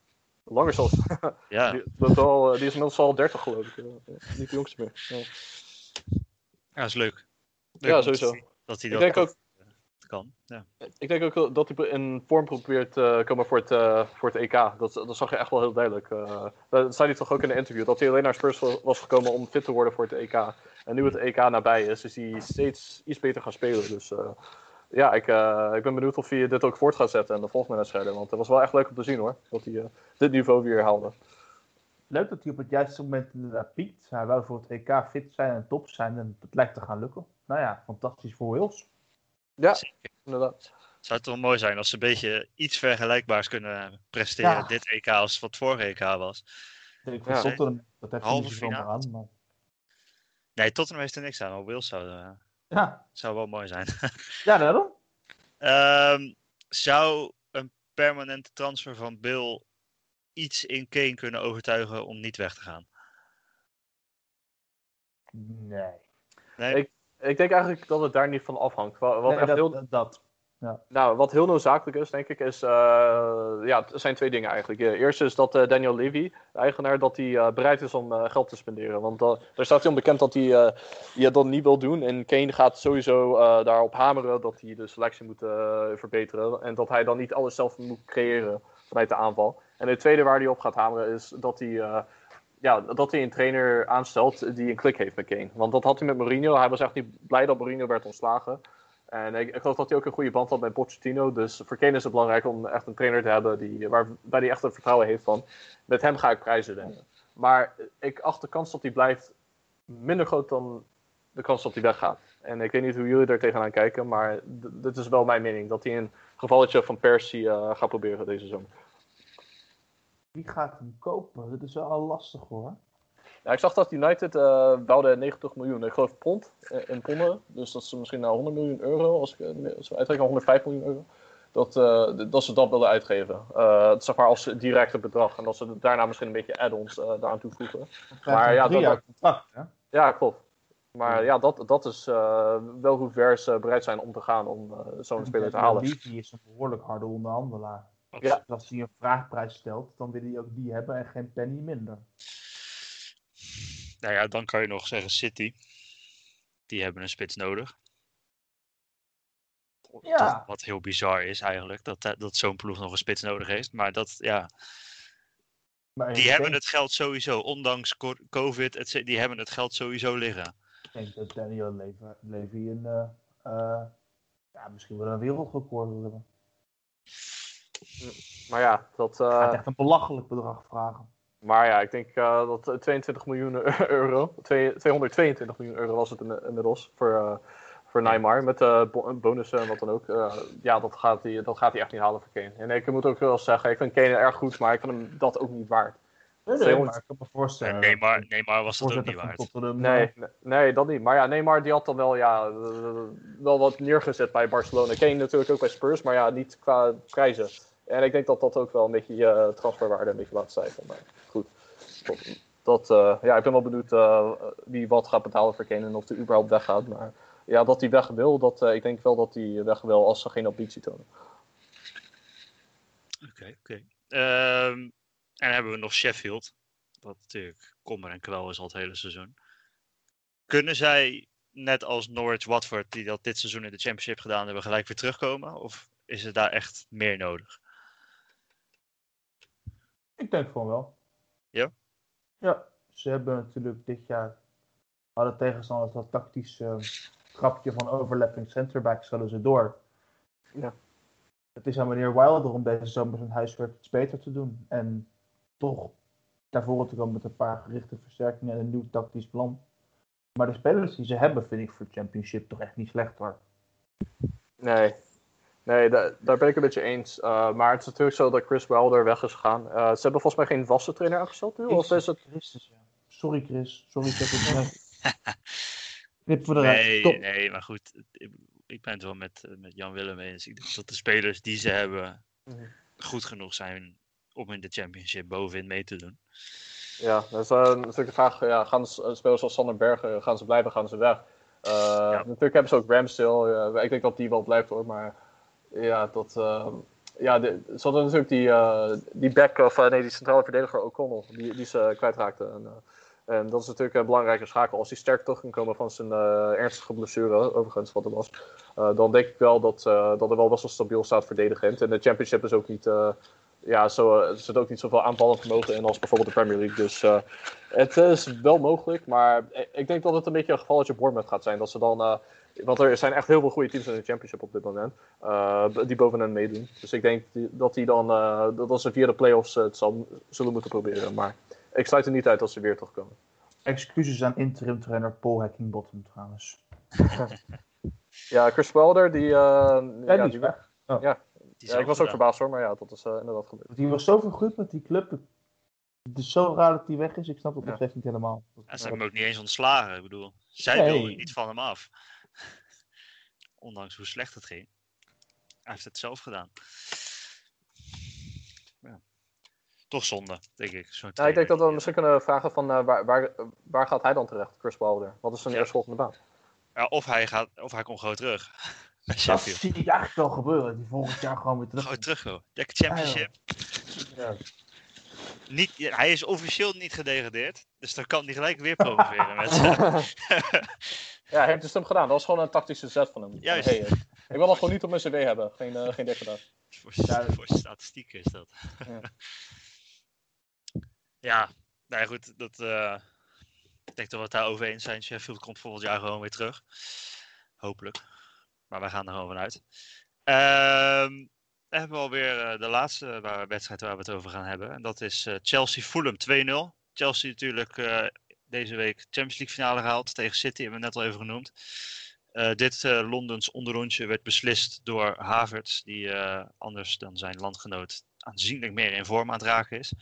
langer zelfs. Ja, [laughs] Die, dat al, die is inmiddels al 30 geloof ik. Niet de jongste meer. Ja, ja is leuk. Leuk Ja, sowieso. Dat hij Ik dat denk toch, ook- eh, kan. Ja. Ik denk ook dat hij in vorm probeert te komen voor het, eh, voor het EK. Dat, dat zag je echt wel heel duidelijk. eh. dat zei hij toch ook in een interview. Dat hij alleen naar Spurs wa- was gekomen om fit te worden voor het EK. En nu het EK nabij is, is hij steeds iets beter gaan spelen. Dus eh, ja, ik, eh, ik ben benieuwd of hij dit ook voort gaat zetten in de volgende wedstrijden. Want het was wel echt leuk om te zien hoor. Dat hij eh, dit niveau weer haalde. Leuk dat hij op het juiste moment inderdaad piekt. Hij wou voor het EK fit zijn en top zijn en het lijkt te gaan lukken. Nou ja, fantastisch voor Wales. Ja, Zeker. inderdaad. Zou het toch mooi zijn als ze een beetje iets vergelijkbaars kunnen presteren Ja. dit EK als wat vorige EK was. Ik voor Ja. Tottenham, dat heeft Halve niet aan. Maar... Nee, Tottenham heeft er niks aan, maar Wales zou, eh, Ja. zou wel mooi zijn. [laughs] ja, daarom. Ehm, zou een permanente transfer van Bill iets in Kane kunnen overtuigen om niet weg te gaan? Nee. Nee, Ik- Ik denk eigenlijk dat het daar niet van afhangt. Wat, wat Nee, echt dat, heel, dat, dat. Nou, wat heel noodzakelijk is, denk ik, is. eh, ja, het zijn twee dingen eigenlijk. Eh, Eerst is dat eh, Daniel Levy, de eigenaar, dat hij eh, bereid is om eh, geld te spenderen. Want daar staat hij onbekend dat hij eh, ja, dat niet wil doen. En Kane gaat sowieso eh, daarop hameren dat hij de selectie moet verbeteren. En dat hij dan niet alles zelf moet creëren vanuit de aanval. En het tweede waar hij op gaat hameren is dat hij. eh, ja, dat hij een trainer aanstelt die een klik heeft met Kane. Want dat had hij met Mourinho. Hij was echt niet blij dat Mourinho werd ontslagen. En ik, ik geloof dat hij ook een goede band had met Pochettino. Dus voor Kane is het belangrijk om echt een trainer te hebben die, waarbij hij echt het vertrouwen heeft van... Met hem ga ik prijzen winnen. Maar ik acht de kans dat hij blijft minder groot dan de kans dat hij weggaat. En ik weet niet hoe jullie er tegenaan kijken, maar dit is wel mijn mening. Dat hij een gevalletje van Persie eh, gaat proberen deze zomer. Wie gaat hem kopen? Dat is wel al lastig hoor. Ja, ik zag dat United eh bouwde 90 miljoen, ik geloof pond, eh, in ponden. Dus dat is misschien nou 100 miljoen euro, als ik zo uitreken, 105 miljoen euro. Dat, eh, dat ze dat willen uitgeven. Eh, zeg maar als directe bedrag. En dat ze daarna misschien een beetje add-ons eh daaraan toevoegen. Maar ja, dat- jaar contract. Hè? Ja, klopt. Maar ja, dat, dat is wel hoe ver ze bereid zijn om te gaan om zo'n speler te halen. Levy is een behoorlijk harde onderhandelaar. Ja. Als hij een vraagprijs stelt, dan wil hij ook die hebben en geen penny minder. nou ja, dan kan je nog zeggen City. Die hebben een spits nodig. Ja. Wat heel bizar is eigenlijk, dat, dat dat zo'n ploeg nog een spits nodig heeft. Maar dat, ja, Maar die hebben het geld sowieso. Ondanks co- COVID, et die hebben het geld sowieso liggen. ik denk dat Daniel Levy, Levy een, eh, eh, ja, misschien wel een wereldrecord wil hebben. Maar ja, dat, Hij eh, gaat echt een belachelijk bedrag vragen. maar ja, ik denk eh, dat eh, 22 miljoen [laughs] euro, twee- 222 miljoen euro was het in- inmiddels voor, eh, voor Neymar. Met bo- bonussen en wat dan ook. Ja, dat gaat, hij, dat gaat hij echt niet halen voor Kane. En ik moet ook wel zeggen, ik vind Kane erg goed, maar ik vind hem dat ook niet waard. Nee, nee, 200 maar ik kan me voorstellen. Was dat ook niet waard. Nee, eh, nee, dat niet. Maar ja, Neymar die had dan wel, ja, eh, wel wat neergezet bij Barcelona. Kane natuurlijk ook bij Spurs, maar ja, niet qua prijzen. En ik denk dat dat ook wel een beetje je transferwaarde een beetje laat stijgen. Maar goed, dat, dat, eh, ja, ik ben wel benieuwd eh, wie wat gaat betalen voor Kane en of hij überhaupt weggaat. Maar ja, dat hij weg wil, dat, eh, ik denk wel dat hij weg wil als ze geen ambitie tonen. Oké, oké. Ehm, en dan hebben we nog Sheffield. Wat natuurlijk kommer en kwel is al het hele seizoen. Kunnen zij, net als Norwich Watford, die dat dit seizoen in de Championship gedaan hebben, gelijk weer terugkomen? Of is er daar echt meer nodig? Ik denk van wel. Ja? Ja, ze hebben natuurlijk dit jaar. hadden tegenstanders dat tactisch eh, grapje van overlapping centerbacks zullen ze door. Ja. Het is aan meneer Wilder om deze zomer zijn huiswerk iets beter te doen. En toch daarvoor te komen met een paar gerichte versterkingen en een nieuw tactisch plan. Maar de spelers die ze hebben, vind ik voor het championship toch echt niet slecht hoor. Nee, nee da- daar ben ik een beetje eens. Uh, maar het is natuurlijk zo dat Chris Wilder weg is gegaan. Uh, ze hebben volgens mij geen vaste trainer aangesteld nu? Of is het... Christus, ja. Sorry Chris, sorry ik heb het. [laughs] Knip voor de rest. Nee, Top. nee, maar goed. Ik, ik ben het wel met, eh, met Jan Willem eens. Ik denk dat de spelers die ze hebben Mhm. goed genoeg zijn om in de championship bovenin mee te doen. Ja, dat is eh, natuurlijk de vraag. Ja, gaan s- spelers zoals Sander Bergen, gaan ze blijven, gaan ze weg? Uh, Natuurlijk hebben ze ook Ramsdale. Ik denk dat die wel blijft hoor. Maar ja, dat... Uh, ja, de, ze hadden natuurlijk die, uh, die back, of nee, die centrale verdediger O'Connell, die, die ze kwijtraakten. En, en dat is natuurlijk een belangrijke schakel. Als hij sterk terug kan komen van zijn ernstige blessure, overigens wat er was, dan denk ik wel dat, dat er wel best wel stabiel staat verdedigend. En de championship is ook niet, ja, zo, er zit ook niet zoveel aanvallend vermogen in als bijvoorbeeld de Premier League. Dus uh, het is wel mogelijk, maar ik denk dat het een beetje een gevalletje Bournemouth gaat zijn. Dat ze dan, uh, want er zijn echt heel veel goede teams in de championship op dit moment, uh, die boven hen meedoen. Dus ik denk dat die dan, dat ze via de playoffs het zal, zullen moeten proberen. Maar ik sluit er niet uit dat ze weer terugkomen. Excuses aan interim trainer Paul Hackingbottom trouwens. [laughs] Ja, Chris Wilder, die... Ja, ja, die is weg. Oh. ja, ja, ik was ook verbaasd hoor, maar ja, dat is uh, inderdaad gebeurd. Die was zo vergroeid met die club. Het is zo raar dat hij weg is. Ik snap het Ja. nog steeds niet helemaal. Ja, ze hebben hem ook niet eens ontslagen. Ik bedoel, zij Nee. wilden niet van hem af. [laughs] Ondanks hoe slecht het ging. Hij heeft het zelf gedaan. Ja. Toch zonde, denk ik. zo'n Ja, ik denk dat we misschien kunnen vragen van uh, waar, waar, waar gaat hij dan terecht, Chris Wilder? Wat is zijn Ja. eerstvolgende baan? Ja, of, hij gaat, of hij komt gewoon terug. [laughs] Dat zie ik eigenlijk wel gebeuren. Die volgend jaar gewoon weer terug. Gewoon terug, hoor. Championship. Ja. Niet, hij is officieel niet gedegradeerd. Dus dan kan hij gelijk weer [laughs] promoveren met [laughs] ja, hij heeft dus hem gedaan. Dat was gewoon een tactische zet van hem. Juist. Hey, ik wil dat gewoon niet op mijn cv hebben. Geen, uh, geen degradatie. Voor, Ja, voor statistieken is dat. Ja. [laughs] ja, nou ja, goed. Dat, eh, ik denk dat we het daarover eens zijn. Sheffield komt volgend jaar gewoon weer terug. Hopelijk. Maar wij gaan er gewoon vanuit. Ehm dan hebben we alweer eh, de laatste wedstrijd waar we het over gaan hebben. En dat is eh, Chelsea-Fulham 2-0. Chelsea natuurlijk eh, deze week Champions League finale gehaald tegen City. Hebben we net al even genoemd. Dit uh, Londens onderrondje werd beslist door Havertz, die anders dan zijn landgenoot aanzienlijk meer in vorm aan het raken is.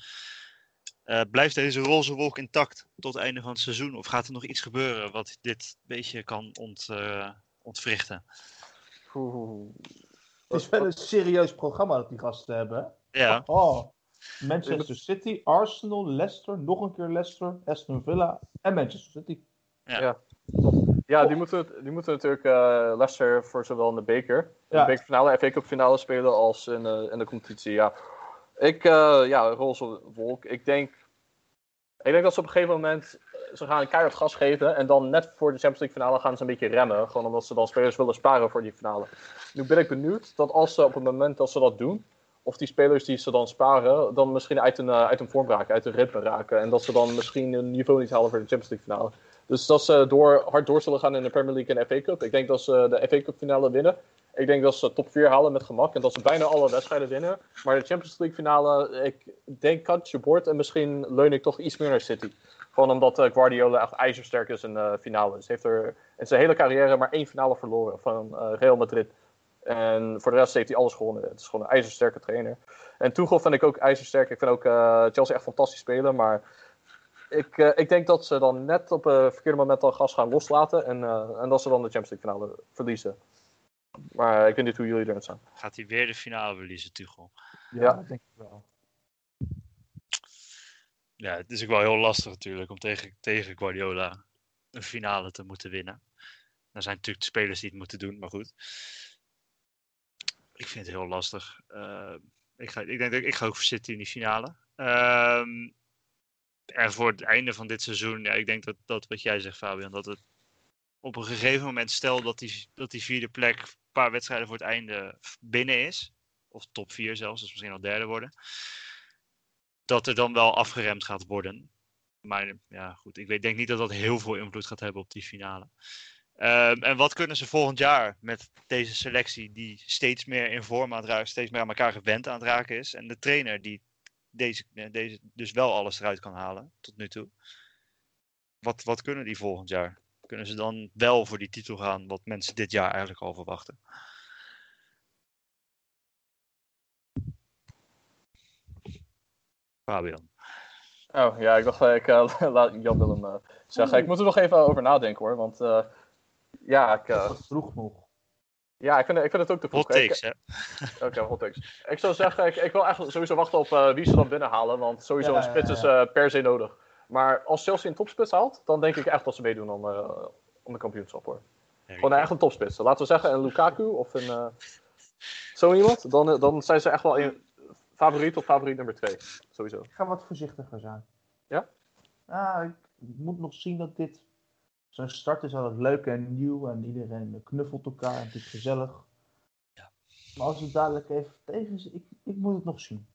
Blijft deze roze wolk intact tot het einde van het seizoen? Of gaat er nog iets gebeuren wat dit beetje kan ont, ontwrichten? Oeh. Het is wel een serieus programma dat die gasten hebben. Ja, Oh. Manchester City, Arsenal, Leicester, nog een keer Leicester, Aston Villa en Manchester City. Ja, die moeten, die moeten natuurlijk uh, Leicester voor zowel in de beker, in Ja. de bekerfinale, FA Cup finale spelen als in, uh, in de competitie. Ja, ik, uh, ja, roze wolk. Ik denk, ik denk dat ze op een gegeven moment, eh, ze gaan keihard gas geven en dan net voor de Champions League finale gaan ze een beetje remmen. Gewoon omdat ze dan spelers willen sparen voor die finale. Nu ben ik benieuwd dat als ze op het moment dat ze dat doen, of die spelers die ze dan sparen, dan misschien uit een, uh, uit een vorm raken, uit een ritme raken. En dat ze dan misschien een niveau niet halen voor de Champions League finale. Dus dat ze door, hard door zullen gaan in de Premier League en FA Cup. Ik denk dat ze de FA Cup finale winnen. Ik denk dat ze top 4 halen met gemak. En dat ze bijna alle wedstrijden winnen. Maar de Champions League finale, ik denk kantje boord. En misschien leun ik toch iets meer naar City. Gewoon omdat uh, Guardiola echt ijzersterk is in uh, finales. Heeft er in zijn hele carrière maar één finale verloren van uh, Real Madrid. En voor de rest heeft hij alles gewonnen. Het is gewoon een ijzersterke trainer. En Tuchel vind ik ook ijzersterk. Ik vind ook uh, Chelsea echt fantastisch spelen. Maar ik, uh, ik denk dat ze dan net op een verkeerde moment al gas gaan loslaten. En, uh, en dat ze dan de Champions League finale verliezen. Maar ik weet niet hoe jullie erin staan. Gaat hij weer de finale verliezen, Tuchel? Ja, Ja. dat denk ik wel. Ja, het is ook wel heel lastig natuurlijk om tegen, tegen Guardiola een finale te moeten winnen. Er zijn natuurlijk spelers die het moeten doen, maar goed. Ik vind het heel lastig. Uh, ik, ga, ik denk dat ik, ik ga ook voor City in die finale. Um, en voor het einde van dit seizoen, ja, ik denk dat, dat wat jij zegt, Fabian, dat het op een gegeven moment, stel dat die, dat die vierde plek een paar wedstrijden voor het einde binnen is, of top vier zelfs, dus misschien al derde worden, dat er dan wel afgeremd gaat worden. Maar ja, goed, ik denk niet dat dat heel veel invloed gaat hebben op die finale. Ehm, en wat kunnen ze volgend jaar met deze selectie die steeds meer in vorm aan het raken, steeds meer aan elkaar gewend aan het raken is. En de trainer die deze, eh, deze dus wel alles eruit kan halen tot nu toe. Wat, wat kunnen die volgend jaar? Kunnen ze dan wel voor die titel gaan, wat mensen dit jaar eigenlijk al verwachten? Fabian. Oh, ja, ik dacht, eh, ik eh, [laughs] laat Jan Willem eh, zeggen. Ik moet er nog even over nadenken hoor, want eh, ja, ik, eh, vroeg nog. ja, ik, vind, ik vind het ook te vroeg. Hot takes, hè? Oké, hot takes. Ik zou zeggen, ik, ik wil echt sowieso wachten op eh, wie ze dan binnenhalen, want sowieso Ja, een spits ja, is ja. eh, per se nodig. Maar als Chelsea een topspits haalt, dan denk ik echt dat ze meedoen om, eh, om de kampioenschap hoor. Gewoon echt een topspits. Laten we zeggen een Lukaku of een eh, zo iemand, dan, dan zijn ze echt wel een favoriet of favoriet nummer 2. Sowieso. Ik ga wat voorzichtiger zijn. Ja? Ja, ik moet nog zien dat dit... Zo'n start is altijd leuk en nieuw en iedereen knuffelt elkaar en het is gezellig. Ja. Maar als het dadelijk even tegen is, ik, ik moet het nog zien.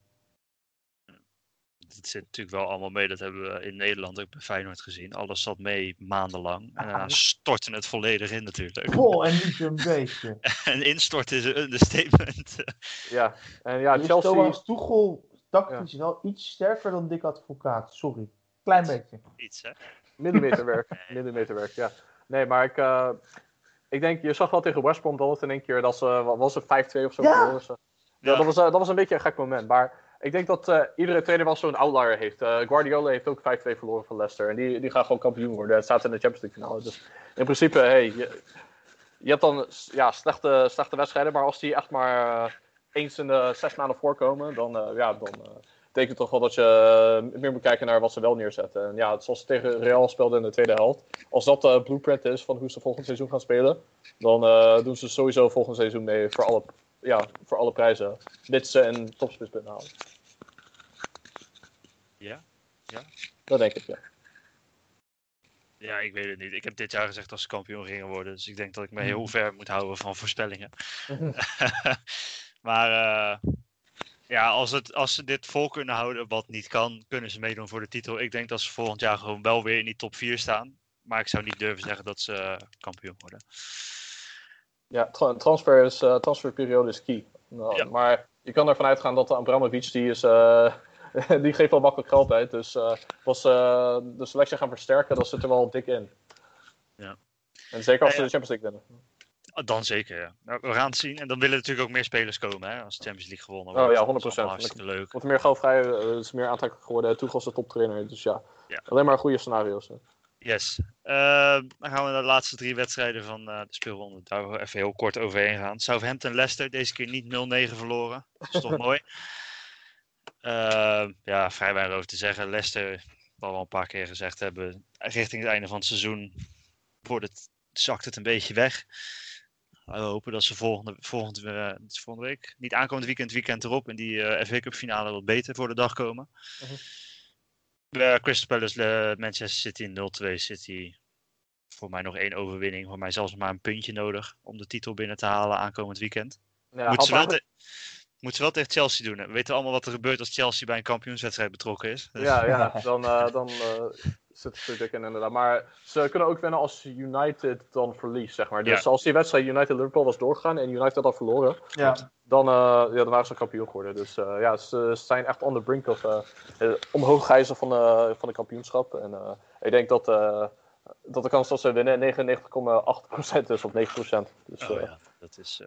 Het zit natuurlijk wel allemaal mee. Dat hebben we in Nederland ook bij Feyenoord gezien. Alles zat mee maandenlang. En daarna Ah. stortte het volledig in natuurlijk. Oh, en niet een beetje. [laughs] En instorten is een understatement. [laughs] Ja, en ja, Dus Chelsea. Thomas Tuchel tactisch wel iets sterker dan Dick Advocaat. Sorry. Klein beetje. Iets, hè? Millimeterwerk. [laughs] Millimeterwerk, ja. Nee, maar ik, eh, ik denk, je zag wel tegen West Brom dat het in één keer, dat ze, was het, 5-2 of zo. Ja, Ja. dat, was, eh, dat was een beetje een gek moment. Maar ik denk dat eh, iedere trainer wel zo'n outlier heeft. Eh, Guardiola heeft ook 5-2 verloren van Leicester. En die, die gaan gewoon kampioen worden. Het staat in de Champions League finale. Dus in principe, hey, je, hebt dan ja, slechte, slechte wedstrijden. Maar als die echt maar eh, eens in de zes maanden voorkomen, dan, ja, dan betekent toch wel dat je meer moet kijken naar wat ze wel neerzetten. En ja, zoals ze tegen Real speelden in de tweede helft. Als dat de blueprint is van hoe ze volgend seizoen gaan spelen, dan doen ze sowieso volgend seizoen mee voor alle, ja, voor alle prijzen. Mits ze een topspits binnenhalen. Ja? Dat denk ik, ja. Ja, ik weet het niet. Ik heb dit jaar gezegd dat ze kampioen gingen worden. Dus ik denk dat ik me heel ver moet houden van voorspellingen. [laughs] [laughs] maar eh, ja, als, het, als ze dit vol kunnen houden, wat niet kan, kunnen ze meedoen voor de titel. Ik denk dat ze volgend jaar gewoon wel weer in die top 4 staan. Maar ik zou niet durven zeggen dat ze kampioen worden. Ja, tra- transfer is, eh, transferperiode is key. Nou, Ja. Maar je kan ervan uitgaan dat Abramovic, die, is, eh, [laughs] die geeft wel makkelijk geld uit. Dus eh, als ze de selectie gaan versterken, dan zit er wel dik in. Ja. En zeker als Ja, ze de Champions League winnen. Ah, Dan zeker, ja. We gaan het zien. En dan willen natuurlijk ook meer spelers komen, hè, als de Champions League gewonnen Oh wordt. ja, Dat is 100%. Hartstikke leuk. Wordt meer geld vrij, eh, is meer aantrekkelijk geworden. Tuchel is de toptrainer, dus ja. Ja. Alleen maar goede scenario's. hè. Yes. Eh, dan gaan we naar de laatste drie wedstrijden van eh, de speelronde. Daar we even heel kort overheen gaan. Southampton Leicester, deze keer niet 0-9 verloren. Dat is toch [laughs] mooi. Eh, ja, vrij weinig over te zeggen. Leicester, wat we al een paar keer gezegd hebben, richting het einde van het seizoen wordt het, zakt het een beetje weg. We hopen dat ze volgende, volgende, eh, volgende week, niet aankomend weekend, weekend erop, in die eh FA Cup finale wat beter voor de dag komen. Mhm. Eh, Crystal Palace, eh, Manchester City 0-2 City. Voor mij nog één overwinning. Voor mij zelfs maar een puntje nodig om de titel binnen te halen aankomend weekend. Ja, Moeten ze, wel had te- moeten ze wel tegen Chelsea doen. hè? We weten allemaal wat er gebeurt als Chelsea bij een kampioenswedstrijd betrokken is. Dus- Ja, ja [laughs] dan, eh, dan in inderdaad. Maar ze kunnen ook winnen als United dan verliest, zeg maar. Dus Ja. als die wedstrijd United-Liverpool was doorgegaan en United had verloren, Ja. dan, eh, ja, dan waren ze kampioen geworden. Dus eh, ja, ze, ze zijn echt on the brink of eh omhoog gijzen van, de van de kampioenschap. En eh, ik denk dat, eh, dat de kans dat ze winnen 99,8% is of 9%. Dus Oh eh, ja, dat is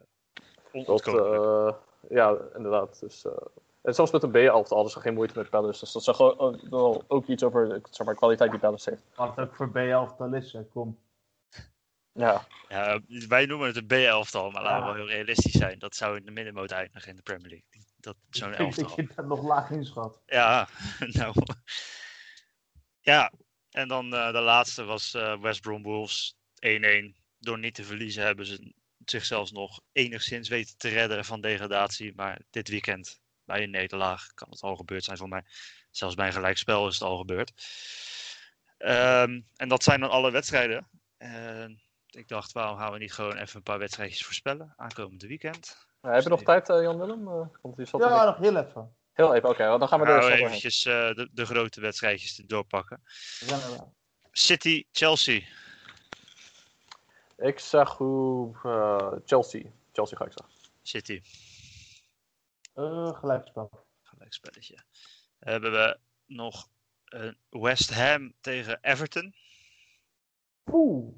eh dat, eh, ja, inderdaad. Dus, eh, en zelfs met een B-elftal hadden ze geen moeite met Palace. Dus dat zegt gewoon ook, wel ook iets over de zeg maar, kwaliteit die Palace heeft. Wat ook voor B11 is, hè. kom. Ja, Ja, wij noemen het een B-elftal, maar laten we Ja. wel heel realistisch zijn. Dat zou in de middenmoot eindigen in de Premier League. Dat, zo'n Ik denk dat elftal. je dat nog laag inschat. Ja, [laughs] nou. Ja, en dan eh, de laatste was eh, West Brom Wolves 1-1. Door niet te verliezen hebben ze zichzelf nog enigszins weten te redden van degradatie. Maar dit weekend bij een nederlaag kan het al gebeurd zijn voor mij. Zelfs bij een gelijkspel is het al gebeurd. Ehm, en dat zijn dan alle wedstrijden. En ik dacht, waarom gaan we niet gewoon even een paar wedstrijdjes voorspellen aankomende weekend? heb je nog tijd, eh, Jan-Willem? Eh, want die zat Ja, nog heel even. Heel even, oké. dan gaan we Nou, er eventjes eh, de, de grote wedstrijdjes doorpakken. City, Chelsea. Ik zeg hoe eh, Chelsea. Chelsea ga ik zeggen. City, Eh, gelijkspel. gelijkspelletje. Hebben we nog eh, West Ham tegen Everton. Oeh,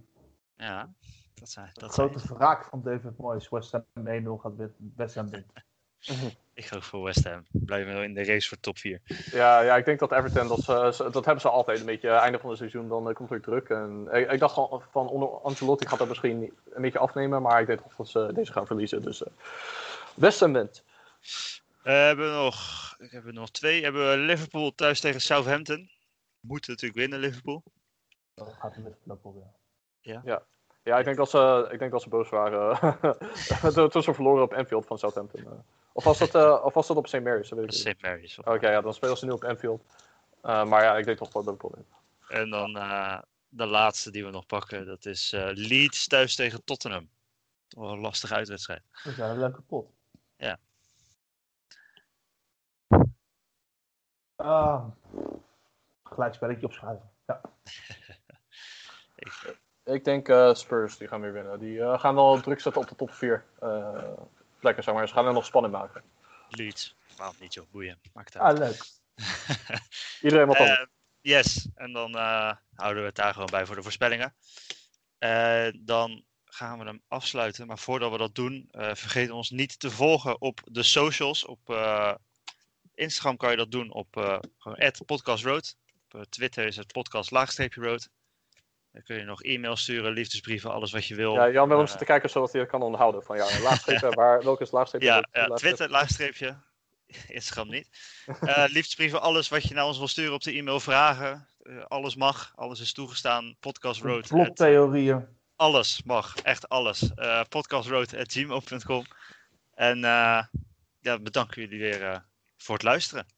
Ja, dat zijn, de dat zijn grote wraak van David Moyes. West Ham 1-0 gaat win- West Ham wint. [laughs] Ik ga ook voor West Ham. Blijven we in de race voor top 4. Ja, ja, ik denk dat Everton, dat, ze- dat hebben ze altijd een beetje. Einde van het seizoen, dan eh, komt er druk. En ik, ik dacht gewoon van onder Ancelotti gaat dat misschien een beetje afnemen. Maar ik denk dat ze deze gaan verliezen. Dus eh West Ham wint. Eh, hebben we nog, ik heb er nog twee. Hebben we Liverpool thuis tegen Southampton. Moeten natuurlijk winnen, Liverpool. Dan gaat hij met de weer. Ja, ik denk dat ze, ik denk dat ze boos waren [laughs] toen- ze verloren op Anfield van Southampton. eh. Of was dat, eh, of was dat op St. Mary's? Dat. St. Mary's. Oké, ja, dan spelen ze nu op Anfield. Eh, maar ja, ik denk toch wel Liverpool wint. En dan eh, de laatste die we nog pakken. Dat is eh, Leeds thuis tegen Tottenham. Toch een lastige uitwedstrijd. We zijn een leuke pot. Ja. Ah, gelijkspelletje opschuiven. Ja. [laughs] Ik, Ik denk eh, Spurs, die gaan weer winnen. Die eh, gaan wel druk zetten op de top 4 plekken, zeg maar. Ze gaan er nog spannend maken. Leeds. Waarom niet joh, boeien. Maakt het uit. Ah, leuk. [laughs] Iedereen wat dan? Eh, yes, en dan eh, houden we het daar gewoon bij voor de voorspellingen. Eh, dan gaan we hem afsluiten. Maar voordat we dat doen, eh, vergeet ons niet te volgen op de socials. Op eh, Instagram kan je dat doen op eh gewoon @podcastroad. Op eh, Twitter is het podcast laagstreepje road. Dan kun je nog e-mails sturen, liefdesbrieven, alles wat je wil. Ja, Jan wil Eh, hem zitten kijken zodat hij het kan onderhouden. Van ja, laagstrepen, [laughs] waar, welke is laagstrepen? Ja? Twitter, laagstreepje. [laughs] Instagram niet. Eh [laughs] liefdesbrieven, alles wat je naar ons wil sturen op de e-mail, vragen. eh, alles mag, alles is toegestaan. Podcast Road. Vlogtheorieën. Alles mag, echt alles. Eh podcastroad.gmail.com En eh, ja, bedanken jullie weer eh, voor het luisteren.